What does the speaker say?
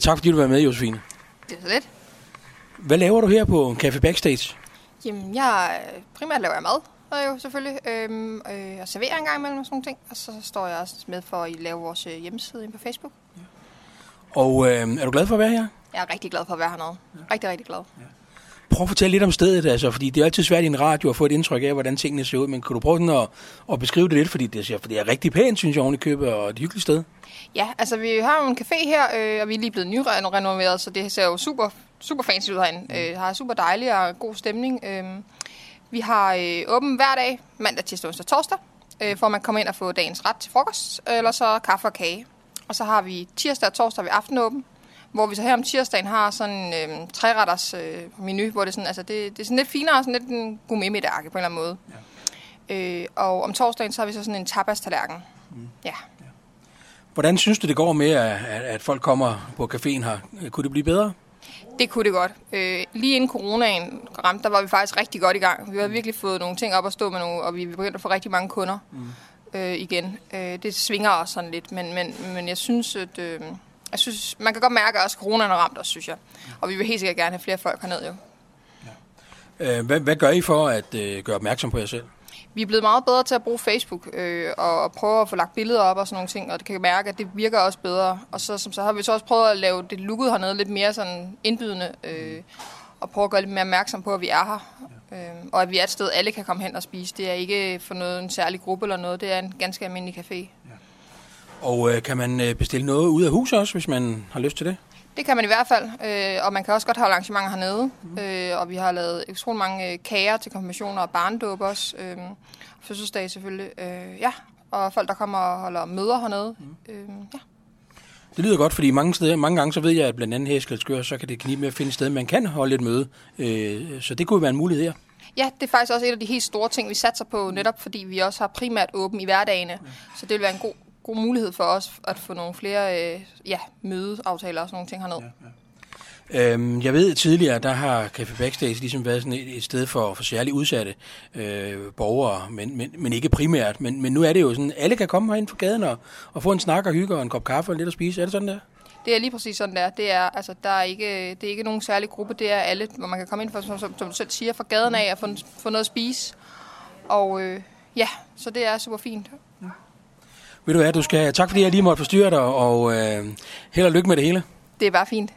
Tak fordi du var med, Josefine. Det er så lidt. Hvad laver du her på Café Backstage? Jamen, jeg primært laver jeg mad, og jo selvfølgelig, øhm, øh, og serverer en gang imellem og sådan nogle ting. Og så står jeg også med for at lave vores øh, hjemmeside inde på Facebook. Og øh, er du glad for at være her? Jeg er rigtig glad for at være hernede. Rigtig, rigtig glad. Prøv at fortælle lidt om stedet, altså, fordi det er altid svært i en radio at få et indtryk af, hvordan tingene ser ud, men kan du prøve sådan at, at beskrive det lidt, fordi det, ser, for det er rigtig pænt, synes jeg, oven i købet, og et hyggeligt sted. Ja, altså vi har jo en café her, øh, og vi er lige blevet nyrenoveret, så det ser jo super, super fancy ud herinde. Øh, har super dejlig og god stemning. Øh, vi har øh, åben hver dag, mandag, tirsdag, onsdag og torsdag, øh, for at man kommer ind og få dagens ret til frokost, eller så kaffe og kage. Og så har vi tirsdag og torsdag ved aftenåben, hvor vi så her om tirsdagen har sådan en øh, træretters øh, menu, hvor det sådan, altså det, det er sådan lidt finere, sådan lidt en gourmet middag på en eller anden måde. Ja. Øh, og om torsdagen så har vi så sådan en tapas-tallerken. Mm. Ja. Hvordan synes du, det går med, at, at folk kommer på caféen her? Kunne det blive bedre? Det kunne det godt. Øh, lige inden coronaen ramte, der var vi faktisk rigtig godt i gang. Vi havde virkelig fået nogle ting op at stå med nogle, og vi begyndte at få rigtig mange kunder mm. øh, igen. Øh, det svinger også sådan lidt, men, men, men jeg synes, at... Øh, jeg synes, man kan godt mærke, at også coronaen har ramt os, synes jeg. Og vi vil helt sikkert gerne have flere folk herned, jo. Ja. Øh, hvad, hvad gør I for at øh, gøre opmærksom på jer selv? Vi er blevet meget bedre til at bruge Facebook øh, og, prøve at få lagt billeder op og sådan nogle ting, og det kan mærke, at det virker også bedre. Og så, som så har vi så også prøvet at lave det looket hernede lidt mere sådan indbydende, øh, og prøve at gøre lidt mere opmærksom på, at vi er her. Øh, og at vi er et sted, alle kan komme hen og spise. Det er ikke for noget, en særlig gruppe eller noget, det er en ganske almindelig café. Og øh, kan man øh, bestille noget ud af huset også, hvis man har lyst til det? Det kan man i hvert fald, øh, og man kan også godt have arrangementer hernede. Mm. Øh, og vi har lavet ekstremt mange øh, kager til konfirmationer og barndåb også. Øh, fødselsdag selvfølgelig. Øh, ja, og folk, der kommer og holder møder hernede. Mm. Øh, ja. Det lyder godt, fordi mange, steder, mange gange så ved jeg, at blandt andet her i Skalskør, så kan det knibe med at finde et sted, man kan holde et møde. Øh, så det kunne være en mulighed her. Ja, det er faktisk også et af de helt store ting, vi satser på, netop fordi vi også har primært åben i hverdagene. Ja. Så det vil være en god god mulighed for os at få nogle flere øh, ja, mødeaftaler og sådan nogle ting hernede. Ja, ja. Øhm, jeg ved tidligere, der har Café Backstage ligesom været sådan et, et sted for, for særligt udsatte øh, borgere, men, men, men ikke primært. Men, men nu er det jo sådan, alle kan komme herind på gaden og, og få en snak og hygge og en kop kaffe og lidt at spise. Er det sådan der? Det er lige præcis sådan der. Det er, altså, der er ikke, det er ikke nogen særlig gruppe, det er alle, hvor man kan komme ind, for, som, som, som du selv siger, fra gaden af og få, få noget at spise. Og øh, ja, så det er super fint. Ved du hvad, du skal, tak fordi jeg lige måtte forstyrre dig, og øh, held og lykke med det hele. Det er bare fint.